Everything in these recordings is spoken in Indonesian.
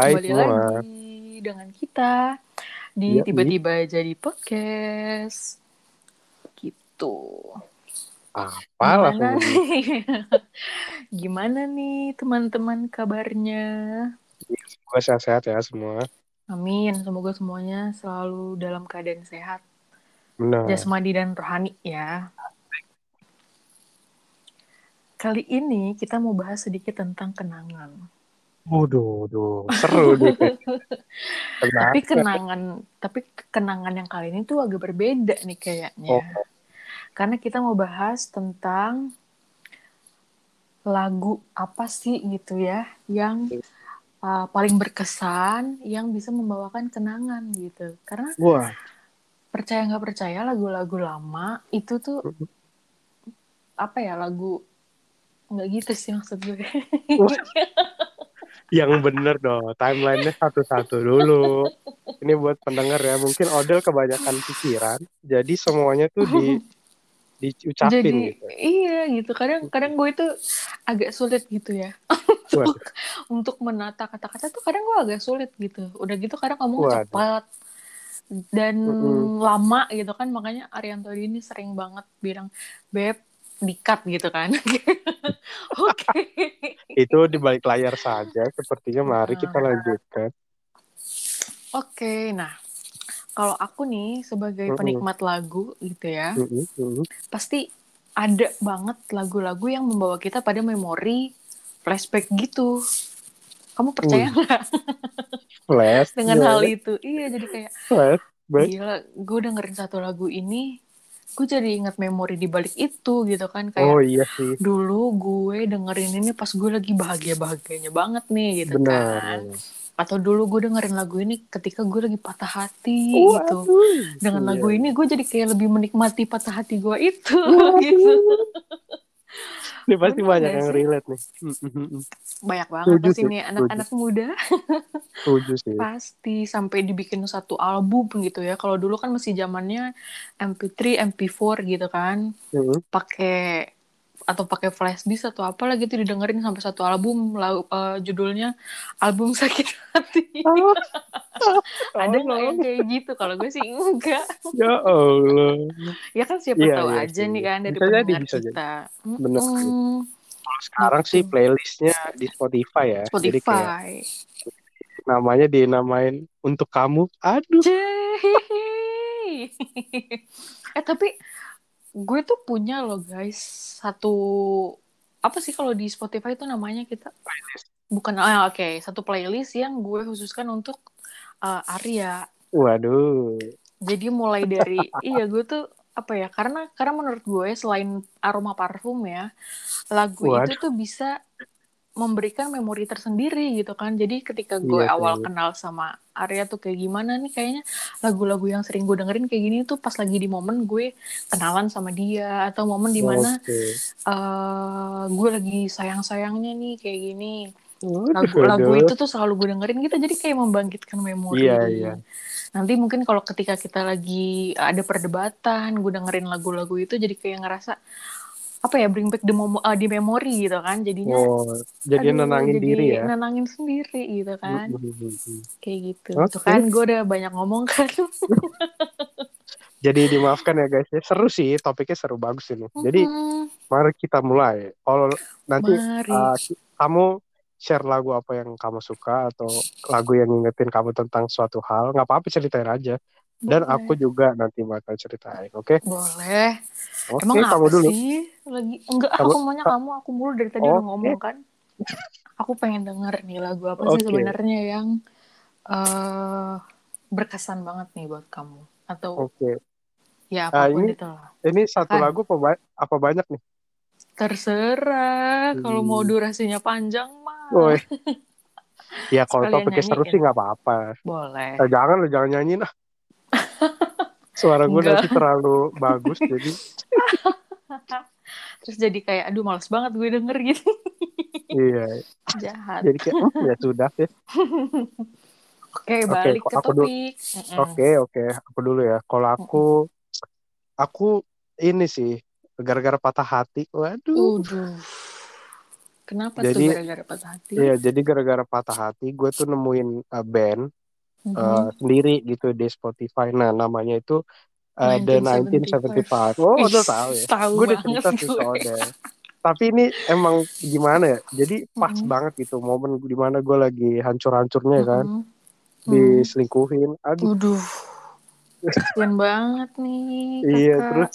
Hai Kembali semua. lagi dengan kita di Iya, tiba-tiba jadi podcast. Gitu. Apa Gimana langsung nih? Gimana nih teman-teman kabarnya? Gue sehat-sehat ya semua. Amin. Semoga semuanya selalu dalam keadaan sehat, Benar. jasmani dan rohani ya. Kali ini kita mau bahas sedikit tentang kenangan. Waduh, seru nih. tapi kenangan tapi kenangan yang kali ini tuh agak berbeda nih kayaknya. Oh, karena kita mau bahas tentang lagu apa sih gitu ya yang uh, paling berkesan yang bisa membawakan kenangan gitu. Karena wah, percaya nggak percaya lagu-lagu lama itu tuh apa ya lagu nggak gitu sih maksud gue. yang bener dong. Timelinenya satu-satu dulu. Ini buat pendengar ya. Mungkin Odel kebanyakan pikiran. Jadi semuanya tuh di diucapin jadi gitu. iya gitu kadang kadang gue itu agak sulit gitu ya Waduh, untuk untuk menata kata-kata tuh kadang gue agak sulit gitu udah gitu kadang ngomong waduh. cepat dan Mm-mm. lama gitu kan makanya Arianto ini sering banget bilang beb dikat gitu kan. Oke. Itu di balik layar saja. Sepertinya mari kita Nah, lanjutkan. oke nah kalau aku nih sebagai penikmat lagu gitu ya mm-mm, mm-mm. pasti ada banget lagu-lagu yang membawa kita pada memori flashback gitu. Kamu percaya Wih, nggak? Flash, dengan ya, hal itu. Iya jadi kayak flash, gila gue dengerin satu lagu ini gue jadi ingat memori di balik itu gitu kan Oh kayak iya sih, dulu gue dengerin ini pas gue lagi bahagia bahagianya banget nih gitu benar. kan. Atau dulu gue dengerin lagu ini ketika gue lagi patah hati gitu. Waduh, dengan iya. lagu ini gue jadi kayak lebih menikmati patah hati gue itu gitu Ini pasti bener banyak yang sih relate nih. Mm, mm, mm, mm. banyak banget Setuju pasti sih, nih anak-anak muda setuju sih. pasti sampai dibikin satu album gitu ya kalau dulu kan masih zamannya MP3 MP4 gitu kan Mm, pakai atau pakai flash disk atau apa lagi tuh didengerin sampai satu album lalu eh, judulnya album sakit hati ada nggak yang Allah, kayak gitu kalau gue sih enggak ya Allah. ya kan siapa Iya, tahu iya aja sih. nih kan dari Bisa jadi, pendengar bisa jadi. kita Bener sih. Mm-mm, Kalau sekarang sih gitu playlistnya di Spotify ya. Jadi kayak Spotify namanya dinamain untuk kamu. Aduh. Eh tapi gue tuh punya loh guys satu apa sih kalau di Spotify itu namanya kita bukan ah oke satu playlist yang gue khususkan untuk uh, Arya Waduh. jadi mulai dari iya gue tuh apa ya karena karena menurut gue selain aroma parfum ya lagu itu Waduh. tuh bisa memberikan memori tersendiri gitu kan jadi ketika gue Iya awal sih. kenal sama Arya tuh kayak gimana nih kayaknya lagu-lagu yang sering gue dengerin kayak gini tuh pas lagi di momen gue kenalan sama dia atau momen di mana Oke. eh gue lagi sayang-sayangnya nih kayak gini lagu-lagu itu tuh selalu gue dengerin gitu jadi kayak membangkitkan memori Iya, iya. nanti mungkin kalau ketika kita lagi ada perdebatan gue dengerin lagu-lagu itu jadi kayak ngerasa apa ya bring back the memo- uh, di memori gitu kan jadinya Oh, jadi aduh nenangin jadi diri ya. nenangin sendiri gitu kan kayak gitu Oke. tuh kan gue udah banyak ngomong kan Jadi dimaafkan ya guys ya. Seru sih, topiknya seru bagus ini. Jadi Mm-mm. mari kita mulai. Kalau nanti mari uh, kamu share lagu apa yang kamu suka atau lagu yang ngingetin kamu tentang suatu hal, nggak apa-apa ceritain aja. Dan aku boleh juga nanti bakal ceritain, oke? boleh. Oke, emang kamu dulu. sih? Lagi enggak Kamu, aku maunya ka- kamu. Aku mulu dari tadi udah oke, ngomong kan. Aku pengen denger nih lagu apa sih oke, sebenarnya yang eh berkesan banget nih buat kamu? Atau oke. ya Ah, apa pun ini itu lah. ini satu kan? lagu apa, ba- apa banyak nih? terserah. Kalau mau Hmm. durasinya panjang mah. Woi, ya kalau sekalian topiknya seru sih nggak apa-apa. boleh. Eh, jangan lu jangan nyanyiin ah. Suara gue nanti terlalu bagus jadi terus jadi kayak aduh males banget gue denger gitu iya. jahat Jadi kayak "Hmm, ya sudah ya. oke Oke, balik kok ke aku dulu. topik. Oke, oke, aku dulu ya. Kalau aku aku ini sih gara-gara patah hati. Waduh. Uduh, Kenapa jadi, tuh gara-gara patah hati? Iya, jadi gara-gara patah hati, gue tuh nemuin uh, band Mhm. uh, sendiri gitu di Spotify. Nah, namanya itu uh, The 1975. Oh, Ih, udah tahu ya. Tahu Gue udah cerita sih Odel. Tapi ini emang gimana ya? Jadi pas Mhm. banget gitu momen di mana gue lagi hancur-hancurnya kan, Mhm. Hmm. diselingkuhin. Aduh, Waduh. Kasian banget nih iya kakak. terus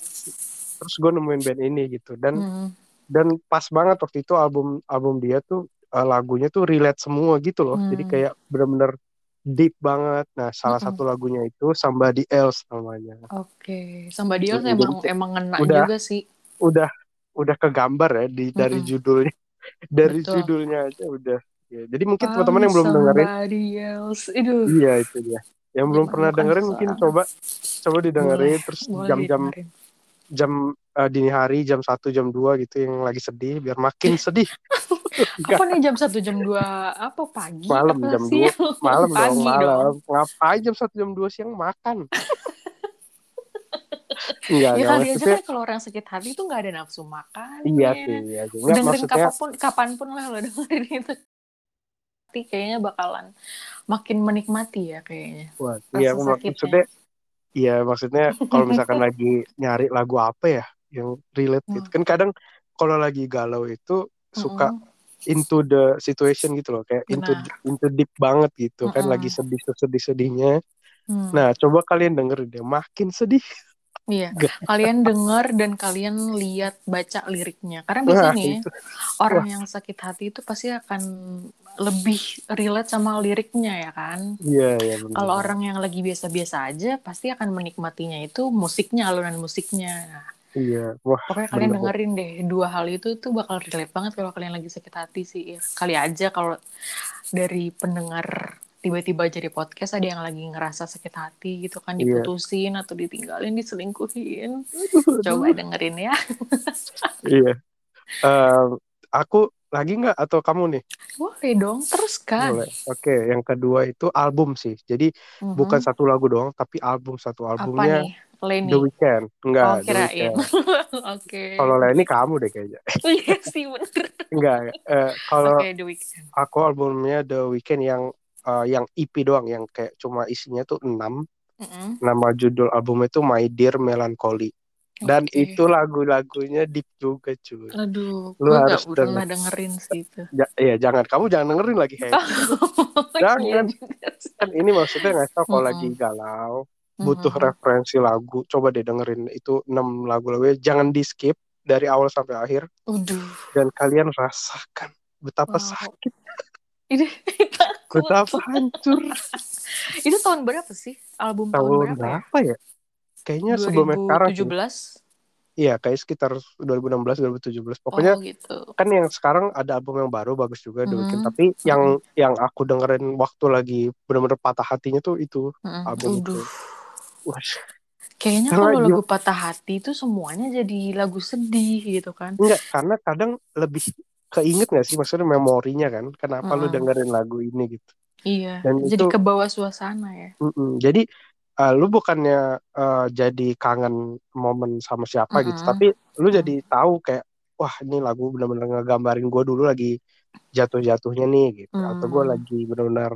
terus gue nemuin band ini gitu dan Hmm. dan pas banget waktu itu album album dia tuh uh, lagunya tuh relate semua gitu loh. Jadi Hmm. kayak bener-bener deep banget. Nah, salah Mm-mm. satu lagunya itu Somebody Else namanya. Oke, dia Mm, emang jadi emang ngena udah- juga sih. Udah udah kegambar ya di dari Mm-mm. judulnya. Dari Betul. judulnya aja udah. Ya, jadi mungkin teman-teman yang belum dengerin, somebody else. Aduh. iya itu dia. Yang belum pernah dengerin mungkin coba coba didengerin Boleh, terus jam-jam jam uh, dini hari jam 1 jam 2 gitu yang lagi sedih biar makin sedih. Apa nih jam 1 jam 2 apa pagi? Malam, apa jam siang? malam dong, Pagi malam. Ngapain jam 1 jam 2 siang makan? Enggak, Ya kali aja maksudnya. kan kalau orang sakit hati tuh nggak ada nafsu makan. Iya sih, iya sih. Enggak dengerin maksudnya kapan pun, kapan pun lah lo dengerin itu. Tapi kayaknya bakalan makin menikmati ya kayaknya. Wah, iya maksudnya iya maksudnya kalau misalkan lagi nyari lagu apa ya yang relate gitu. Kan kadang kalau lagi galau itu suka Mm-mm. Into the situation gitu loh, kayak into Benar. into deep banget gitu kan Mm-mm. lagi sedih sedih-sedihnya. Hmm. Nah, coba kalian dengerin deh, makin sedih. Iya, kalian denger dan kalian lihat baca liriknya. Karena Nah, biasanya itu. orang yang sakit hati itu pasti akan lebih relate sama liriknya ya kan. Iya, iya. Kalau orang yang lagi biasa-biasa aja pasti akan menikmatinya itu musiknya, alunan musiknya. Nah, Iya, wah pokoknya kalian bener. dengerin deh dua hal itu tuh bakal relate banget kalau kalian lagi sakit hati sih. Ya, Kali aja kalau dari pendengar tiba-tiba jadi podcast ada yang lagi ngerasa sakit hati gitu kan Iya. diputusin atau ditinggalin, diselingkuhin. Coba dengerin ya. Iya. Em, aku lagi nggak atau kamu nih? Boleh dong, teruskan. Boleh. Oke, yang kedua itu album sih. Jadi Mhm. bukan satu lagu doang, tapi album satu apa albumnya nih? Lenny. The Weeknd. Enggak, Oh, kirain. Oke. Kalau Lenny kamu deh kayaknya. Iya sih bener. Enggak. eh, kalau Weeknd. aku albumnya The Weeknd yang eh, yang EP doang, yang kayak cuma isinya tuh 6. Mm-mm. Nama judul albumnya itu My Dear Melancholy. Dan Oke. itu lagu-lagunya deep juga cuy. Aduh, Lu harus gak pernah dengerin sih itu. Ja- Iya, jangan kamu jangan dengerin lagi Hei. Jangan. Iya sih. Kan ini maksudnya nggak tahu kalau lagi galau, butuh Mhm. referensi lagu, coba deh dengerin itu 6 lagu-lagunya. Jangan di skip dari awal sampai akhir Udah. dan kalian rasakan betapa Wow. sakit, Ini takut. betapa hancur. Itu tahun berapa sih? Album tahun, Tahun berapa ya? berapa ya? Kayaknya sebelumnya sekarang sih. 2017? Iya, kayak sekitar 2016 2017. Pokoknya oh gitu. kan yang sekarang ada album yang baru bagus juga The Weeknd. Mhm. Tapi yang yang aku dengerin waktu lagi benar-benar patah hatinya tuh itu Mm-mm. album itu. Uduh. Wah, Kayaknya Karena kalau lagu patah hati itu semuanya jadi lagu sedih gitu kan. enggak karena kadang lebih keinget gak sih maksudnya memorinya kan kenapa lu Mm-mm. dengerin lagu ini gitu Iya, Dan jadi itu- ke bawah suasana ya. Mm-mm. jadi uh, lu bukannya uh, jadi kangen momen sama siapa gitu Mm-mm. tapi lu jadi tahu kayak wah ini lagu benar-benar ngegambarin gue dulu lagi jatuh-jatuhnya nih gitu atau gue Mm. lagi benar-benar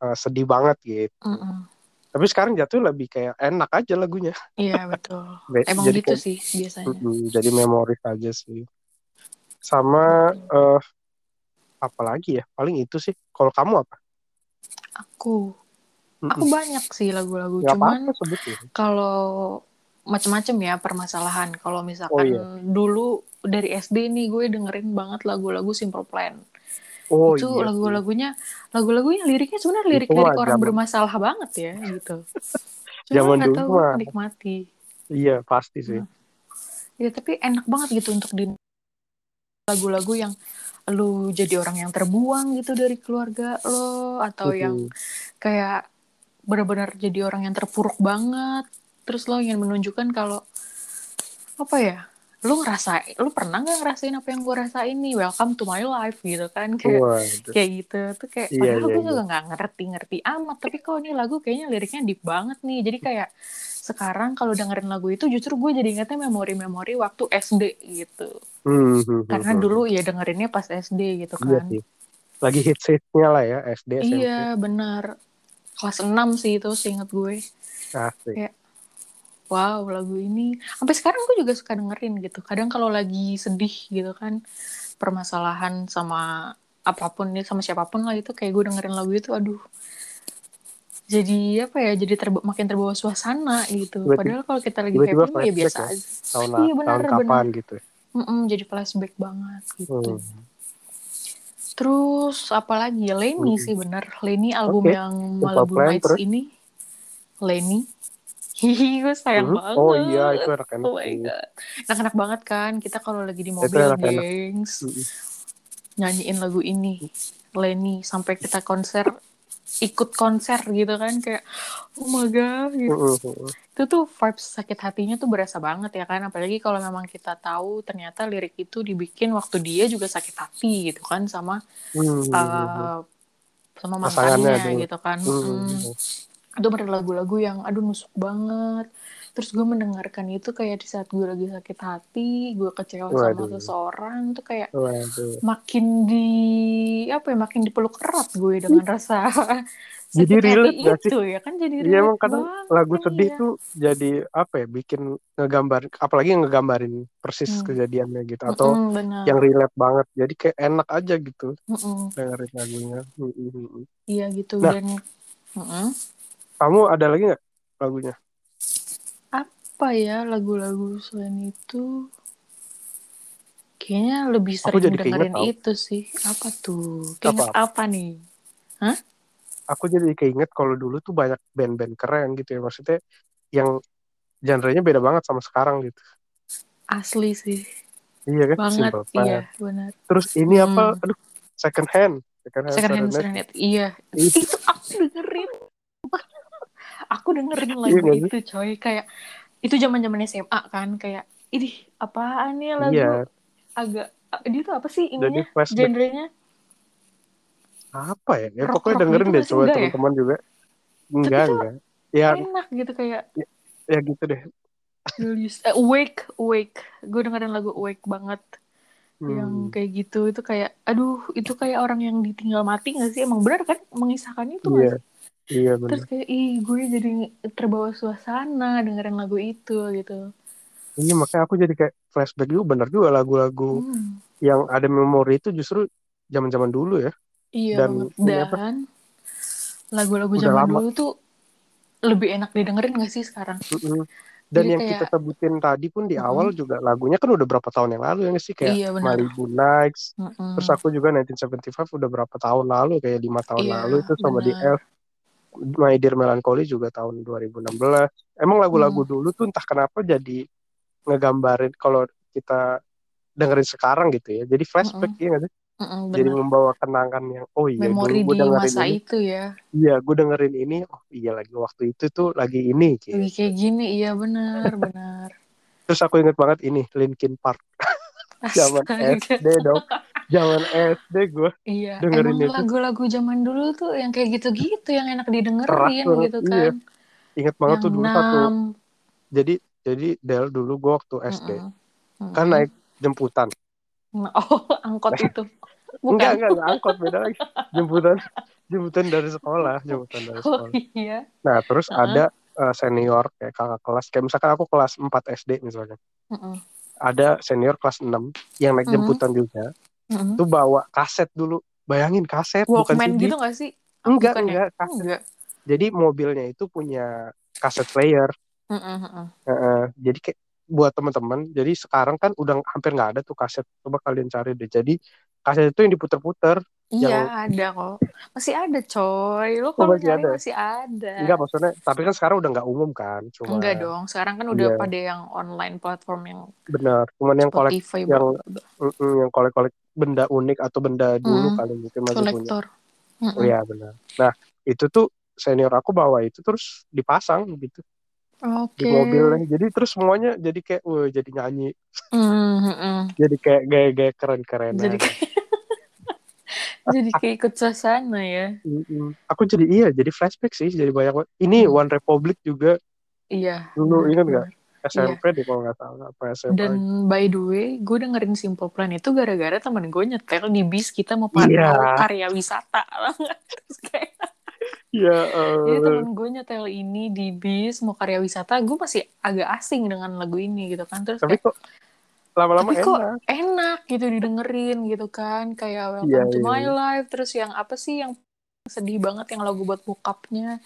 uh, sedih banget gitu Mm-mm. tapi sekarang jatuh lebih kayak enak aja lagunya Iya betul. Be- Emang jadi gitu kayak- sih biasanya. Mm-mm, jadi memori aja sih sama eh apa lagi ya paling itu sih kalau kamu apa Aku. Aku banyak sih lagu-lagu. Nggak Cuman kalau macem-macem ya permasalahan. Kalau misalkan Oh, iya. dulu dari SD nih gue dengerin banget lagu-lagu Simple Plan. Oh itu iya. lagu-lagunya, lagunya liriknya sebenarnya lirik-lirik orang zaman- bermasalah banget ya gitu. Cuma Zaman nggak dulu tahu nikmati. Iya pasti sih. Ya tapi enak banget gitu untuk di lagu-lagu yang lu jadi orang yang terbuang gitu dari keluarga lo atau yang Mhm. kayak benar-benar jadi orang yang terpuruk banget terus lo ingin menunjukkan kalau apa ya lu ngerasain lu pernah nggak ngerasain apa yang gue rasain nih welcome to my life gitu kan kayak Waduh. kayak gitu tuh kayak Iya, padahal iya, gue iya. juga nggak ngerti-ngerti amat tapi kalau ini lagu kayaknya liriknya deep banget nih jadi kayak sekarang kalau dengerin lagu itu justru gue jadi ingetnya memori-memori waktu SD gitu Hmm, hmm, karena hmm, hmm. dulu ya dengerinnya pas SD gitu Iya kan sih. Lagi hits-hitsnya lah ya SD SMP. iya benar kelas 6 sih itu seingat gue Asik. Kayak, wow lagu ini sampai sekarang gue juga suka dengerin gitu kadang kalau lagi sedih gitu kan permasalahan sama apa pun nih sama siapa pun lah itu kayak gue dengerin lagu itu aduh jadi apa ya jadi terba- makin terbawa suasana gitu Tiba-tiba- padahal kalau kita lagi tiba-tiba happy ya biasa ya? aja Tahun, Iya, benar, tahun kapan benar. gitu. Mm-mm, jadi flashback banget gitu Hmm. Terus apalagi Lenny Mm-mm. sih bener Lenny album Oke, yang Malibu Plan, Nights terus? ini Lenny Hihi, gue sayang Mhm. banget. Oh iya, itu enak-enak Oh my god. Enak-enak banget kan kita kalau lagi di mobil, gengs. Mm-mm. Nyanyiin lagu ini. Lenny sampai kita konser ikut konser gitu kan kayak oh my god gitu. Itu tuh vibes sakit hatinya tuh berasa banget ya kan apalagi kalau memang kita tahu ternyata lirik itu dibikin waktu dia juga sakit hati gitu kan sama uh, sama mantannya gitu kan. hmm. Itu bener lagu-lagu yang aduh nusuk banget terus gue mendengarkan itu kayak di saat gue lagi sakit hati gue kecewa sama Waduh. seseorang tuh kayak Waduh. makin di apa ya makin dipeluk erat gue dengan rasa Jadi relate gak sih? itu ya kan jadi Iya relate emang kadang banget lagu kan, sedih iya. tuh jadi apa ya bikin ngegambar apalagi ngegambarin persis Hmm. kejadiannya gitu atau benar yang relate banget jadi kayak enak aja gitu Mm-mm. dengerin lagunya Mm, mm, mm, mm. iya gitu Nah. dan. Kamu ada lagi nggak lagunya? Apa ya lagu-lagu selain itu? Kayaknya lebih Aku sering jadi keinget dengerin tau. itu sih. Apa tuh? Keinget Apa? apa nih aku jadi keinget kalau dulu tuh banyak band-band keren gitu ya. Maksudnya yang genrenya beda banget sama sekarang gitu. Asli sih. Iya kan? Banget iya benar terus ini Hmm. apa aduh second hand. Second hand, second hand serenade. Iya. Ih. itu aku dengerin aku dengerin Iya lagu sih? itu coy. Kayak itu zaman zaman SMA kan kayak ini apaan nih lagu Iya. agak dia tuh apa sih ininya genrenya? Apa ya, ya Rock-rock pokoknya dengerin gitu deh coba ya? teman-teman juga. Enggak tuh enggak. Ya. enak gitu kayak ya gitu deh. Julius eh, awake awake gue dengerin lagu awake banget. Yang Hmm. kayak gitu itu kayak aduh itu kayak orang yang ditinggal mati gak sih? Emang benar kan? Mengisahkan itu iya. nggak iya terus benar kayak ih gue jadi terbawa suasana dengerin lagu itu gitu iya makanya aku jadi kayak flashback juga bener juga lagu-lagu Hmm, yang ada memori itu justru zaman-zaman dulu ya iya Dan ini dan lagu-lagu zaman lama. dulu tuh lebih enak didengerin gak sih sekarang Mm-mm. dan Jadi yang kayak- kita sebutin tadi pun di Mm-mm. awal juga lagunya kan udah berapa tahun yang lalu ya nggak sih kayak Iya. Malibu Nights Mm-mm. terus aku juga 1975 udah berapa tahun lalu kayak lima tahun Iya, lalu itu sama di benar. Elf My Dear Melancholy juga tahun 2016 emang lagu-lagu Hmm. dulu tuh entah kenapa jadi ngegambarin kalau kita dengerin sekarang gitu ya. Jadi flashback ya nggak sih? Mm-mm, jadi membawa kenangan yang oh iya memori dulu gue dengerin masa ini. itu ya. Iya gue dengerin ini oh iya lagi waktu itu tuh lagi ini gitu. Lagi kayak gini iya benar benar terus aku inget banget ini Linkin Park. Zaman. SD dong zaman SD gue Iya, dengerin emang lagu-lagu zaman dulu tuh yang kayak gitu-gitu yang enak didengerin gitu iya. kan. inget banget yang tuh dulu satu enam. jadi jadi Del dulu gue waktu SD Mm-mm. Mm-mm. kan naik jemputan Oh, angkot itu. Bukan. enggak enggak enggak angkot beda lagi jemputan jemputan dari sekolah jemputan dari Oh sekolah iya. nah terus Heeh. ada eh, senior kayak kakak kelas kayak misalkan aku kelas 4 SD misalnya Mm-mm. ada senior kelas 6 yang naik jemputan juga Mm-mm. tuh bawa kaset dulu bayangin kaset bukan Walkman CD gitu gak sih? enggak Bukan ya? enggak kaset. Enggak. jadi mobilnya itu punya kaset player mm-mm. Heeh, jadi kayak buat teman-teman jadi sekarang kan udah hampir nggak ada tuh kaset coba kalian cari deh jadi kaset itu yang diputer-puter Iya, Yang- ada kok. Masih ada, coy. Lo Oh, kalau masih nyari ada? masih ada. enggak maksudnya tapi kan sekarang udah nggak umum kan cuma Enggak dong. Sekarang kan udah Iya. pada yang online platform yang benar cuman yang kolek yang- bla. mm-mm, yang kolek-kolek benda unik atau benda dulu Mm. kali mungkin masih punya kolektor. oh iya benar nah itu tuh senior aku bawa itu terus dipasang gitu Oke. di mobilnya jadi terus semuanya jadi kayak wah jadi nyanyi Mm, mm, mm. jadi kayak gaya-gaya keren-kerenan Jadi kayak jadi kayak ikut suasana ya. Aku jadi iya jadi flashback sih jadi banyak ini Hmm. One Republic juga Iya. dulu ingat nggak. SMP deh kalau nggak salah apa SMA Dan by the way, gue dengerin Simple Plan itu gara-gara temen gue nyetel di bis kita mau, Iya. karya wisata. Terus kayak, ya jadi eh, temen gue nyetel ini di bis mau karya wisata, gue masih agak asing dengan lagu ini gitu kan. Terus tapi kayak, kok lama-lama tapi kok enak enak gitu didengerin gitu kan. Kayak Welcome Iya, to iya, My iya. Life. Terus yang apa sih yang sedih banget yang lagu buat bokapnya.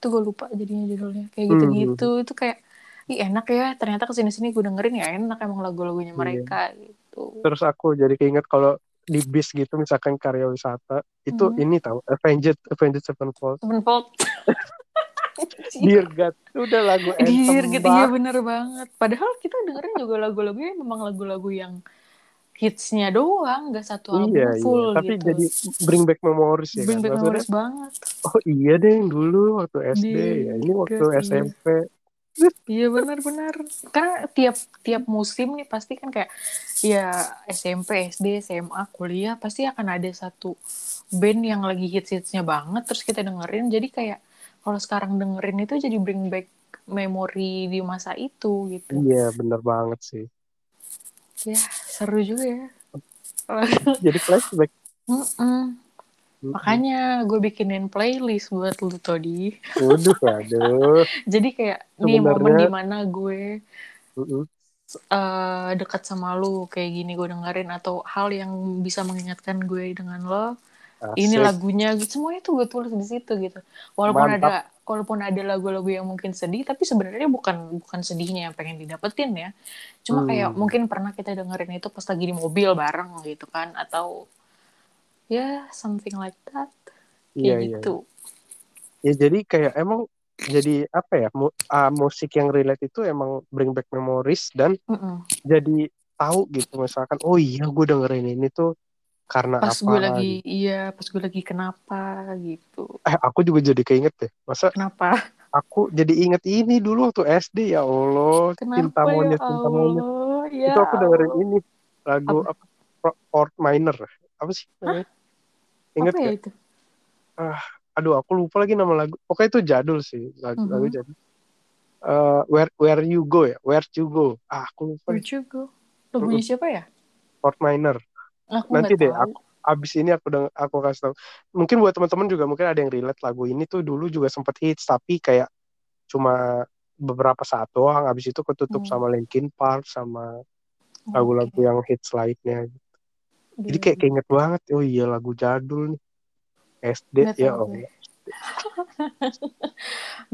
Itu gue lupa jadinya judulnya. Kayak Hmm. gitu-gitu. Itu kayak, ih enak ya. Ternyata ke sini-sini gue dengerin ya enak emang lagu-lagunya Iya. mereka gitu. terus aku jadi keinget kalau di bis gitu misalkan karya wisata itu Hmm. ini tahu Avenged Avenged Sevenfold Sevenfold. Dear God udah lagu Dear anthem iya bener banget. Padahal kita dengerin juga lagu-lagunya memang lagu-lagu yang hitsnya doang, gak satu album iya iya full tapi gitu. jadi bring back memories ya Bring kan back maksudnya memories banget. oh iya deh yang dulu waktu SD Dear ya ini waktu God, iya. SMP Iya benar-benar. Karena tiap tiap musim nih pasti kan kayak ya SMP, SD, SMA, kuliah pasti akan ada satu band yang lagi hits-hitsnya banget terus kita dengerin. Jadi kayak kalau sekarang dengerin itu jadi bring back memori di masa itu gitu. iya bener banget sih Ya seru juga ya. jadi flashback Mm-mm. Makanya gue bikinin playlist buat lu Todi. waduh waduh Jadi kayak nih momen di mana gue Mm-mm. eh, dekat sama lu kayak gini gue dengerin atau hal yang bisa mengingatkan gue dengan lo. Ini lagunya semuanya tuh gue tulis di situ gitu. Walaupun Mantap. ada walaupun ada lagu-lagu yang mungkin sedih tapi sebenarnya bukan bukan sedihnya yang pengen didapetin ya. Cuma Hmm. kayak mungkin pernah kita dengerin itu pas lagi di mobil bareng gitu kan atau ya something like that. Kayak iya gitu. ya jadi kayak emang jadi apa ya mu- ah, musik yang relate itu emang bring back memories dan Mm-mm. jadi tahu gitu misalkan oh iya gue dengerin ini tuh karena Pas apa gue lagi gitu. iya, pas gue lagi kenapa gitu. eh aku juga jadi keinget deh masa Kenapa? aku jadi inget ini dulu waktu SD ya Allah Kenapa cinta monyet ya cinta monyet? Ya itu aku dengerin Allah. ini lagu apa, Pro- Fort Minor apa sih namanya inget Apa ya itu? aduh aku lupa lagi nama lagu pokoknya itu jadul sih lagu, lagu Mhm. jadul Eh, where where you go ya where you go ah aku lupa Where'd you go? Lagunya siapa ya? Fort Minor Aku Nanti deh, tahu. abis ini aku deng aku kasih tahu. Mungkin buat teman-teman juga mungkin ada yang relate lagu ini tuh dulu juga sempet hits tapi kayak cuma beberapa saat doang. Abis itu ketutup Hmm. sama Linkin Park sama Oke. lagu-lagu yang hits lainnya. Jadi kayak keinget banget. Oh iya lagu jadul nih. SD Nggak ya oh. gue.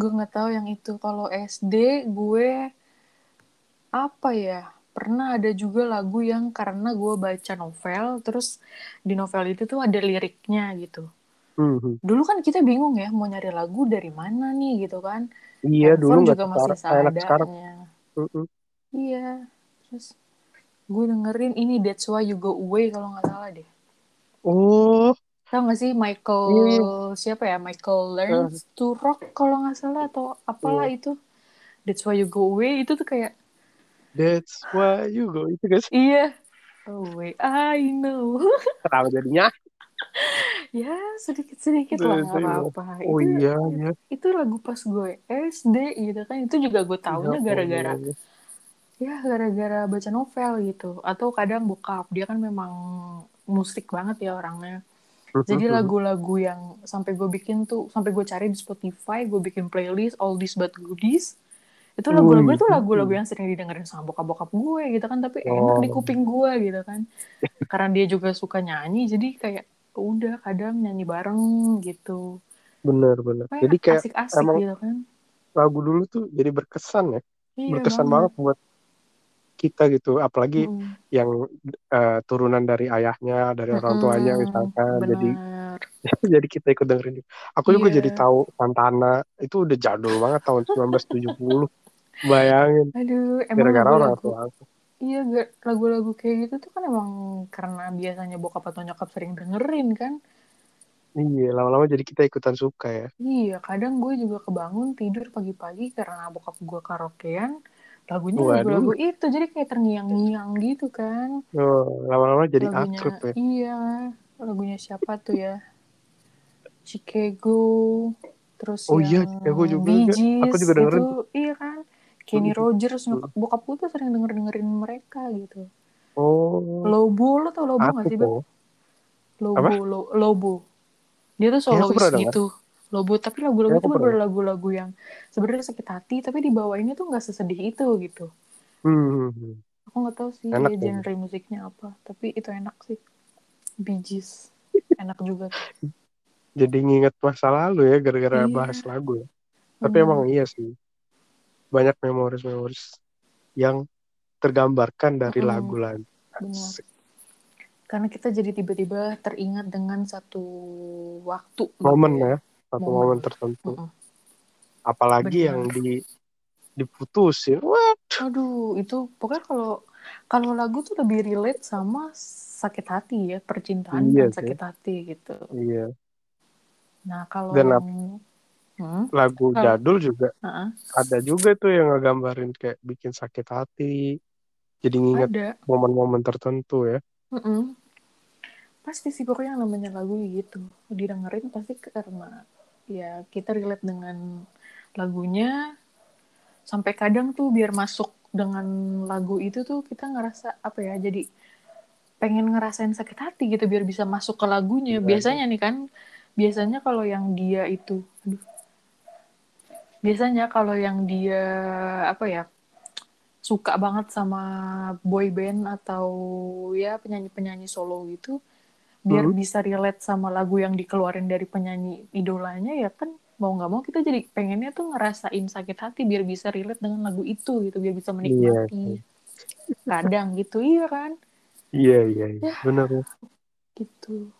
gue nggak tahu yang itu. Kalau SD gue apa ya? Pernah ada juga lagu yang karena gue baca novel, terus di novel itu tuh ada liriknya gitu. Mhm. Dulu kan kita bingung ya mau nyari lagu dari mana nih gitu kan. Iya dulu Handphone nggak juga masih seadanya. Mhm. Iya. Terus gue dengerin ini That's Why You Go Away kalau nggak salah deh. Oh Tahu gak sih Michael Iya. siapa ya Michael Learns to Rock kalau nggak salah atau apalah Iya. itu That's Why You Go Away itu tuh kayak that's why you go itu guys. iya Away I know Kenapa jadinya? ya sedikit sedikit lah nggak Iya. apa-apa Oh itu iya iya. itu lagu pas gue SD gitu kan itu juga gue taunya Ya gara-gara Allah. ya gara-gara baca novel gitu atau kadang bokap dia kan memang musik banget ya orangnya Jadi lagu-lagu yang sampai gue bikin tuh, sampai gue cari di Spotify, gue bikin playlist All This But Goodies. Itu lagu-lagu itu lagu-lagu yang sering didengerin sama bokap-bokap gue gitu kan, tapi Oh. enak di kuping gue gitu kan. Karena dia juga suka nyanyi, jadi kayak udah kadang nyanyi bareng gitu. Bener bener. Kayak Jadi kayak asik-asik emang gitu kan. lagu dulu tuh jadi berkesan ya. Iya berkesan banget buat kita gitu apalagi Mm, yang eh, turunan dari ayahnya dari orang tuanya misalkan jadi benar. jadi kita ikut dengerin aku juga Iya. jadi tahu Santana itu udah jadul banget tahun 1970 bayangin Aduh, emang gara-gara orang lagu-lagu tua aku Iya, lagu-lagu kayak gitu tuh kan emang karena biasanya bokap atau nyokap sering dengerin kan. Iya, lama-lama jadi kita ikutan suka ya. Iya, kadang gue juga kebangun tidur pagi-pagi karena bokap gue karaokean. Lagunya lagu-lagu itu, jadi kayak terngiang-ngiang gitu kan. Oh, lama-lama jadi lagunya, akrab ya. Iya, lagunya siapa tuh ya? Chicago, terus Oh iya, yang Chicago juga. Bee Gees Aku juga dengerin. gitu. Iya kan? Kenny Hmm. Rogers, Hmm. nyokap- bokap gue tuh sering denger-dengerin mereka gitu. Oh, Lobo, lo tau Lobo aku gak sih, Bang? Lobo, Apa? Lo- Lobo. Dia tuh Iya, solois dengar. gitu. Lobo, tapi lagu-lagu Iya, itu bener lagu-lagu yang sebenarnya sakit hati, tapi dibawainnya tuh nggak sesedih itu gitu. Hmm, hmm. Aku nggak tahu sih Enak dia ya. genre musiknya apa, tapi itu enak sih. Gees. Enak juga. Jadi nginget masa lalu ya gara-gara Iya. bahas lagu ya. Tapi Bener. emang iya sih. Banyak memoris-memoris yang tergambarkan dari lagu-lagu. Benar. Asik. Karena kita jadi tiba-tiba teringat dengan satu waktu. gitu Momen ya. ya, satu Momen. momen tertentu. Mm-mm. Apalagi Benar. yang di diputusin. Wah, Aduh, itu pokoknya kalau kalau lagu tuh lebih relate sama sakit hati ya, percintaan Iya dan sih. sakit hati gitu. iya. Nah, kalau Dan yang hmm, Lagu Kalau- jadul juga uh-uh, ada juga tuh yang ngegambarin kayak bikin sakit hati. Jadi nginget ada. momen-momen tertentu ya. Mm-mm. Pasti sih pokoknya yang namanya lagu gitu. Didengerin pasti karena ya kita relate dengan lagunya. Sampai kadang tuh biar masuk dengan lagu itu tuh kita ngerasa apa ya jadi pengen ngerasain sakit hati gitu biar bisa masuk ke lagunya. Iya, Biasanya nih kan, biasanya kalau yang dia itu, biasanya kalau yang dia apa ya suka banget sama boy band atau ya penyanyi-penyanyi solo gitu, biar Hmm. bisa relate sama lagu yang dikeluarin dari penyanyi idolanya ya kan mau nggak mau kita jadi pengennya tuh ngerasain sakit hati biar bisa relate dengan lagu itu gitu biar bisa menikmati. Kadang gitu iya kan, Iya, iya, iya. Ya. Bener ya. gitu.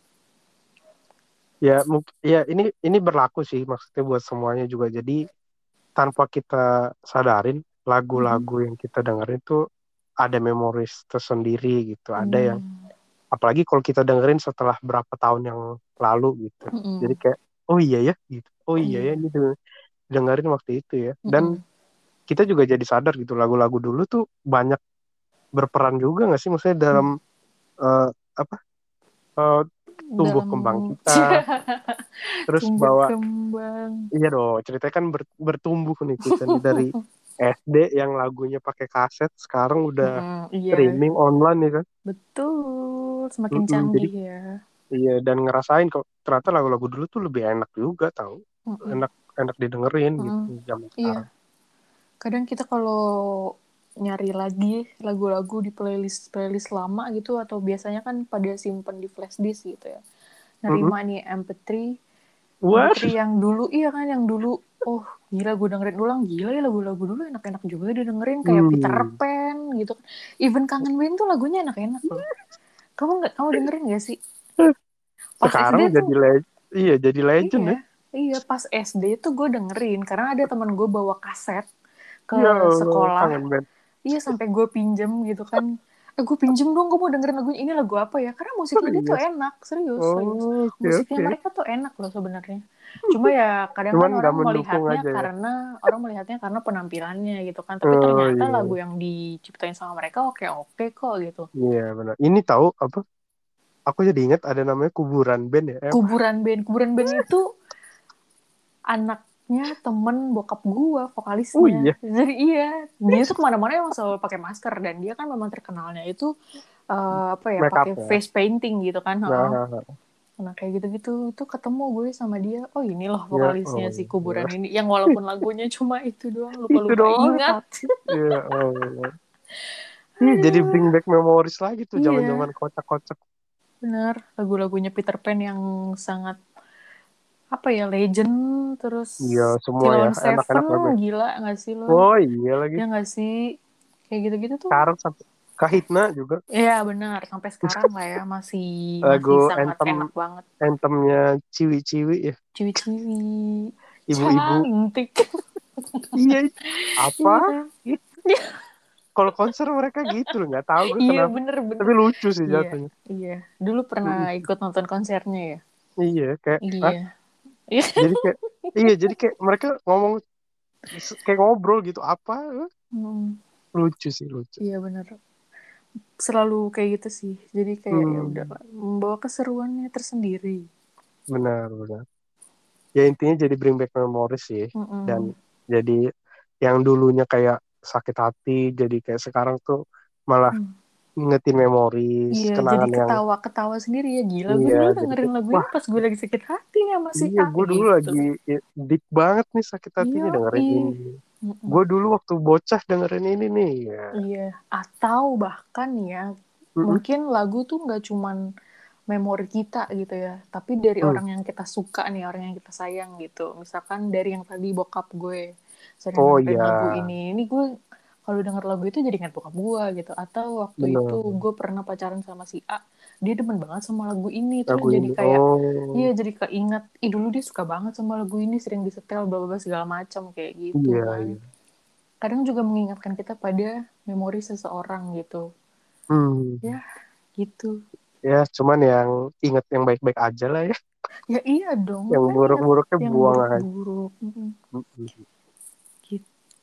Ya, ya ini ini berlaku sih maksudnya buat semuanya juga. Jadi tanpa kita sadarin lagu-lagu yang kita dengerin tuh ada memoris tersendiri gitu. Ada yang Hmm. apalagi kalau kita dengerin setelah berapa tahun yang lalu gitu. Mm-mm. Jadi kayak oh iya ya gitu. Oh iya Iya. ya ini tuh dengerin waktu itu ya. Dan Mm-mm. kita juga jadi sadar gitu lagu-lagu dulu tuh banyak berperan juga nggak sih maksudnya dalam eh, apa eh, tumbuh Dalam- kembang kita terus tumbuh bawa kembang. iya dong ceritanya kan ber- bertumbuh nih kita nih dari SD yang lagunya pakai kaset sekarang udah Mm-mm, iya, streaming online ya kan betul. Semakin Mm-mm, canggih ya. iya dan ngerasain kok ternyata lagu-lagu dulu tuh lebih enak juga tau Mm-mm. enak enak didengerin gitu zaman Iya. sekarang Kadang kita kalau nyari lagi lagu-lagu di playlist playlist lama gitu atau biasanya kan pada simpen di flash disk gitu ya. Nerima nih MP3 What? MP3 yang dulu iya kan yang dulu. Oh gila gue dengerin ulang. Gila ya lagu-lagu dulu enak-enak juga didengerin kayak Hmm. Peter Pan gitu kan. Even kangen Band tuh lagunya enak-enak loh. Kamu nggak kamu dengerin gak sih? Pas sekarang SD tuh- jadi le- iya jadi legend iya ya. iya pas SD tuh gue dengerin. Karena ada teman gue bawa kaset ke Ya Allah, sekolah. Kangen. Iya sampai gue pinjem gitu kan eh gue pinjem dong gue mau dengerin lagunya ini lagu apa ya karena musiknya dia tuh Serius? enak serius serius oh oke musiknya oke mereka tuh enak loh sebenarnya cuma ya kadang kan orang melihatnya aja ya. karena orang melihatnya karena penampilannya gitu kan tapi Oh, ternyata iya. lagu yang diciptain sama mereka oke oke kok gitu Iya benar. Ini tahu apa? Aku jadi ingat ada namanya kuburan band ya. Kuburan band kuburan band itu anaknya temen bokap gua vokalisnya Oh, iya? jadi iya dia tuh ke mana-mana emang selalu pakai masker dan dia kan memang terkenalnya itu eh, apa ya pakai ya? face painting gitu kan Nah, heeh. nah, nah. Nah kayak gitu-gitu itu ketemu gue sama dia. Oh ini loh Ya, vokalisnya oh, si kuburan ini. Yang walaupun lagunya cuma itu doang lupa-lupa doang. ingat. Iya, oh. Iya, jadi bring back memories lagi tuh Iya. zaman-zaman kocak-kocak. Bener lagu-lagunya Peter Pan yang sangat apa ya legend terus Iya, semua ya, Seven enak-enak lagu. gila nggak sih lo? Oh iya lagi. Ya nggak sih kayak gitu-gitu tuh. Sekarang sampai Kahitna juga Iya benar sampai sekarang lah ya masih Lagu masih sangat anthem. enak banget. anthemnya ciwi-ciwi ya. Ciwi-ciwi. Ibu-ibu. Cantik. iya. Apa? Iya. Kalau konser mereka gitu loh, nggak tahu gue Iya kenapa. bener bener. Tapi lucu sih Iya. jatuhnya. Iya, dulu pernah ikut nonton konsernya ya. Iya, kayak iya Hah? jadi kayak iya jadi kayak mereka ngomong kayak ngobrol gitu apa hmm. lucu sih lucu iya bener selalu kayak gitu sih jadi kayak ya Hmm. udah membawa keseruannya tersendiri benar benar ya intinya jadi bring back memories sih Mm-mm. dan jadi yang dulunya kayak sakit hati jadi kayak sekarang tuh malah Hmm. Ngingetin memories Iya, jadi kenangan yang ketawa-ketawa sendiri ya gila. Gue Iya, dulu jadi dengerin lagu ini pas gue lagi sakit hati nih sama si iya gue dulu gitu. lagi deep banget nih sakit hatinya Iya, dengerin iya. ini gue dulu waktu bocah dengerin ini nih ya Iya, atau bahkan ya Mm-mm. mungkin lagu tuh nggak cuman memori kita gitu ya, tapi dari Hmm. orang yang kita suka nih, orang yang kita sayang gitu. Misalkan dari yang tadi bokap gue sering Oh, iya. lagu ini, ini gue kalau denger lagu itu jadi ingat bokap gue gitu. Atau waktu Bener. itu gue pernah pacaran sama si A, dia demen banget sama lagu ini, terus lagu jadi ini kayak oh Iya jadi keinget, ih dulu dia suka banget sama lagu ini, sering disetel, bla bla segala macam kayak gitu Iya, kan. iya. Kadang juga mengingatkan kita pada memori seseorang gitu, hmm. Ya. gitu. ya cuman yang inget yang baik-baik aja lah ya Ya iya dong. yang buruk-buruknya yang buang aja buruk-buruk. Mm-mm. Mm-mm.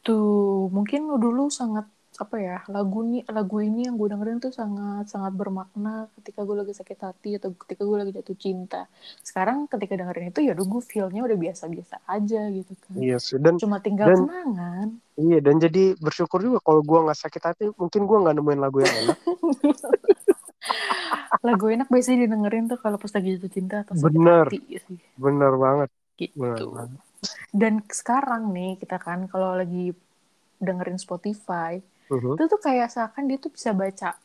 Gitu. Mungkin dulu sangat apa ya lagu nih lagu ini yang gue dengerin tuh sangat sangat bermakna ketika gue lagi sakit hati atau ketika gue lagi jatuh cinta. Sekarang ketika dengerin itu ya udah gue feelnya udah biasa-biasa aja gitu kan. Iya sih dan cuma tinggal dan- kenangan. iya dan jadi bersyukur juga kalau gua nggak sakit hati mungkin gua nggak nemuin lagu yang enak. Lagu enak biasanya didengerin tuh kalau pas lagi jatuh cinta atau sakit Bener. hati sih. Bener banget. Gitu. Bener banget dan sekarang nih kita kan kalau lagi dengerin Spotify Mhm. itu tuh kayak seakan dia tuh bisa baca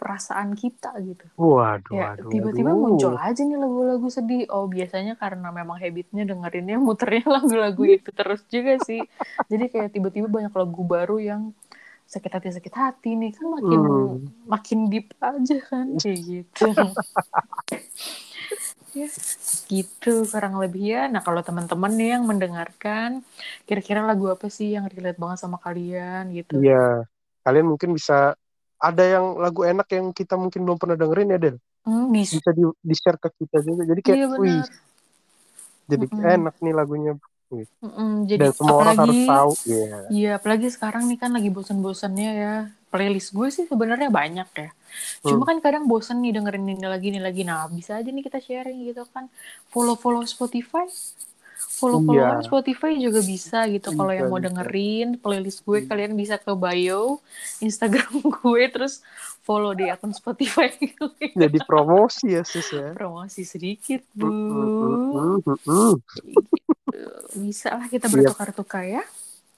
perasaan kita gitu. Waduh ya waduh tiba-tiba muncul aja nih lagu-lagu sedih. Oh biasanya karena memang habitnya dengerinnya muternya lagu-lagu itu terus juga sih. Jadi kayak tiba-tiba banyak lagu baru yang sakit hati sakit hati nih. Kan makin Hmm. makin deep aja kan kayak gitu ya. Gitu kurang lebih ya. Nah kalau teman-teman nih yang mendengarkan kira-kira lagu apa sih yang relate banget sama kalian gitu? Iya. Kalian mungkin bisa ada yang lagu enak yang kita mungkin belum pernah dengerin ya Del? Hmm, di bisa di, di share ke kita juga. Jadi kayak iya wih jadi Mm-mm. enak nih lagunya Mm-mm, jadi dan semua orang harus apalagi tahu ya Iya, apalagi sekarang nih kan lagi bosan-bosannya ya. Playlist gue sih sebenarnya banyak ya. Cuma kan kadang bosan nih dengerin ini lagi, ini lagi. Nah, bisa aja nih kita sharing gitu kan. Follow-follow Spotify. Follow-followan Iya. Spotify juga bisa gitu. Kalau yang mau dengerin playlist gue, Hmm. kalian bisa ke bio Instagram gue, terus follow di akun Spotify jadi promosi ya sis ya Promosi sedikit, Bu. Mm, mm, mm, mm, mm. Gitu. Bisa lah kita bertukar-tukar ya.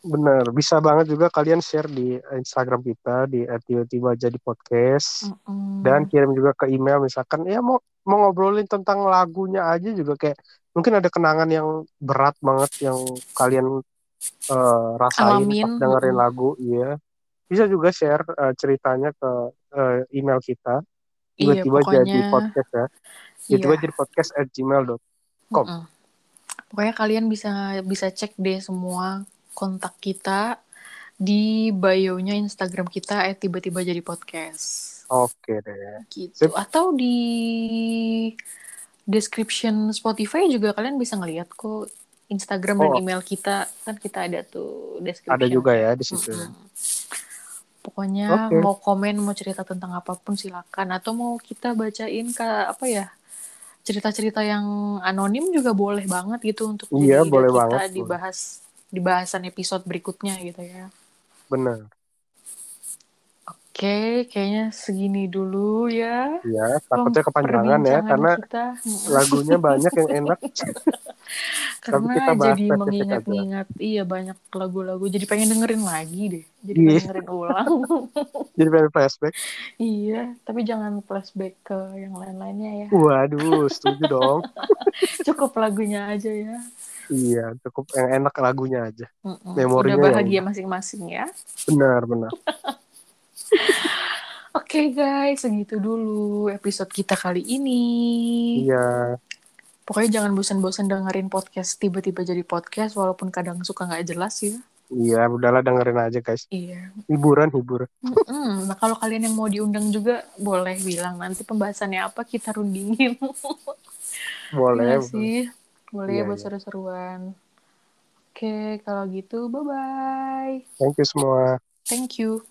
Bener, bisa banget juga kalian share di Instagram kita di tiba-tiba jadi podcast Mm-mm. dan kirim juga ke email misalkan ya mau mau ngobrolin tentang lagunya aja juga kayak mungkin ada kenangan yang berat banget yang kalian eh, rasain dengerin lagu, iya. Bisa juga share eh, ceritanya ke eh, email kita Iya, tiba-tiba jadi pokoknya podcast ya. Tiba-tiba Iya. jadi podcast at gmail.com. com. Mm-mm. Pokoknya kalian bisa bisa cek deh semua kontak kita di bio-nya Instagram kita eh tiba-tiba jadi podcast Oke deh. gitu. Sip. Atau di description Spotify juga kalian bisa ngeliat kok Instagram dan Oh. email kita kan kita ada tuh description. Ada juga ya di situ. Mm-mm. Pokoknya Oke. mau komen, mau cerita tentang apa pun silakan atau mau kita bacain ke apa ya cerita-cerita yang anonim juga boleh banget gitu untuk Iya, boleh kita banget. dibahas di bahasan episode berikutnya gitu ya. Bener. Oke, kayaknya segini dulu ya. Ya, takutnya kepanjangan ya karena kita. Lagunya banyak yang enak. karena kita jadi mengingat-ingat iya banyak lagu-lagu jadi pengen dengerin lagi deh jadi Iya. pengen dengerin ulang Jadi pengen flashback. iya tapi jangan flashback ke yang lain-lainnya ya Waduh, setuju dong. cukup lagunya aja ya Iya, cukup yang enak lagunya aja. Mm-mm. Memorinya udah bahagia masing-masing ya Benar, benar. Oke guys, segitu dulu episode kita kali ini. Iya, Pokoknya jangan bosan-bosan dengerin podcast tiba-tiba jadi podcast walaupun kadang suka nggak jelas ya. iya, udahlah dengerin aja guys. Iya. Hiburan, hiburan. Mm-mm. Nah kalau kalian yang mau diundang juga boleh bilang nanti pembahasannya apa kita rundingin. Boleh. Iya sih. Boleh Iya, buat iya. seru-seruan. Oke, kalau gitu bye-bye. Thank you semua. Thank you.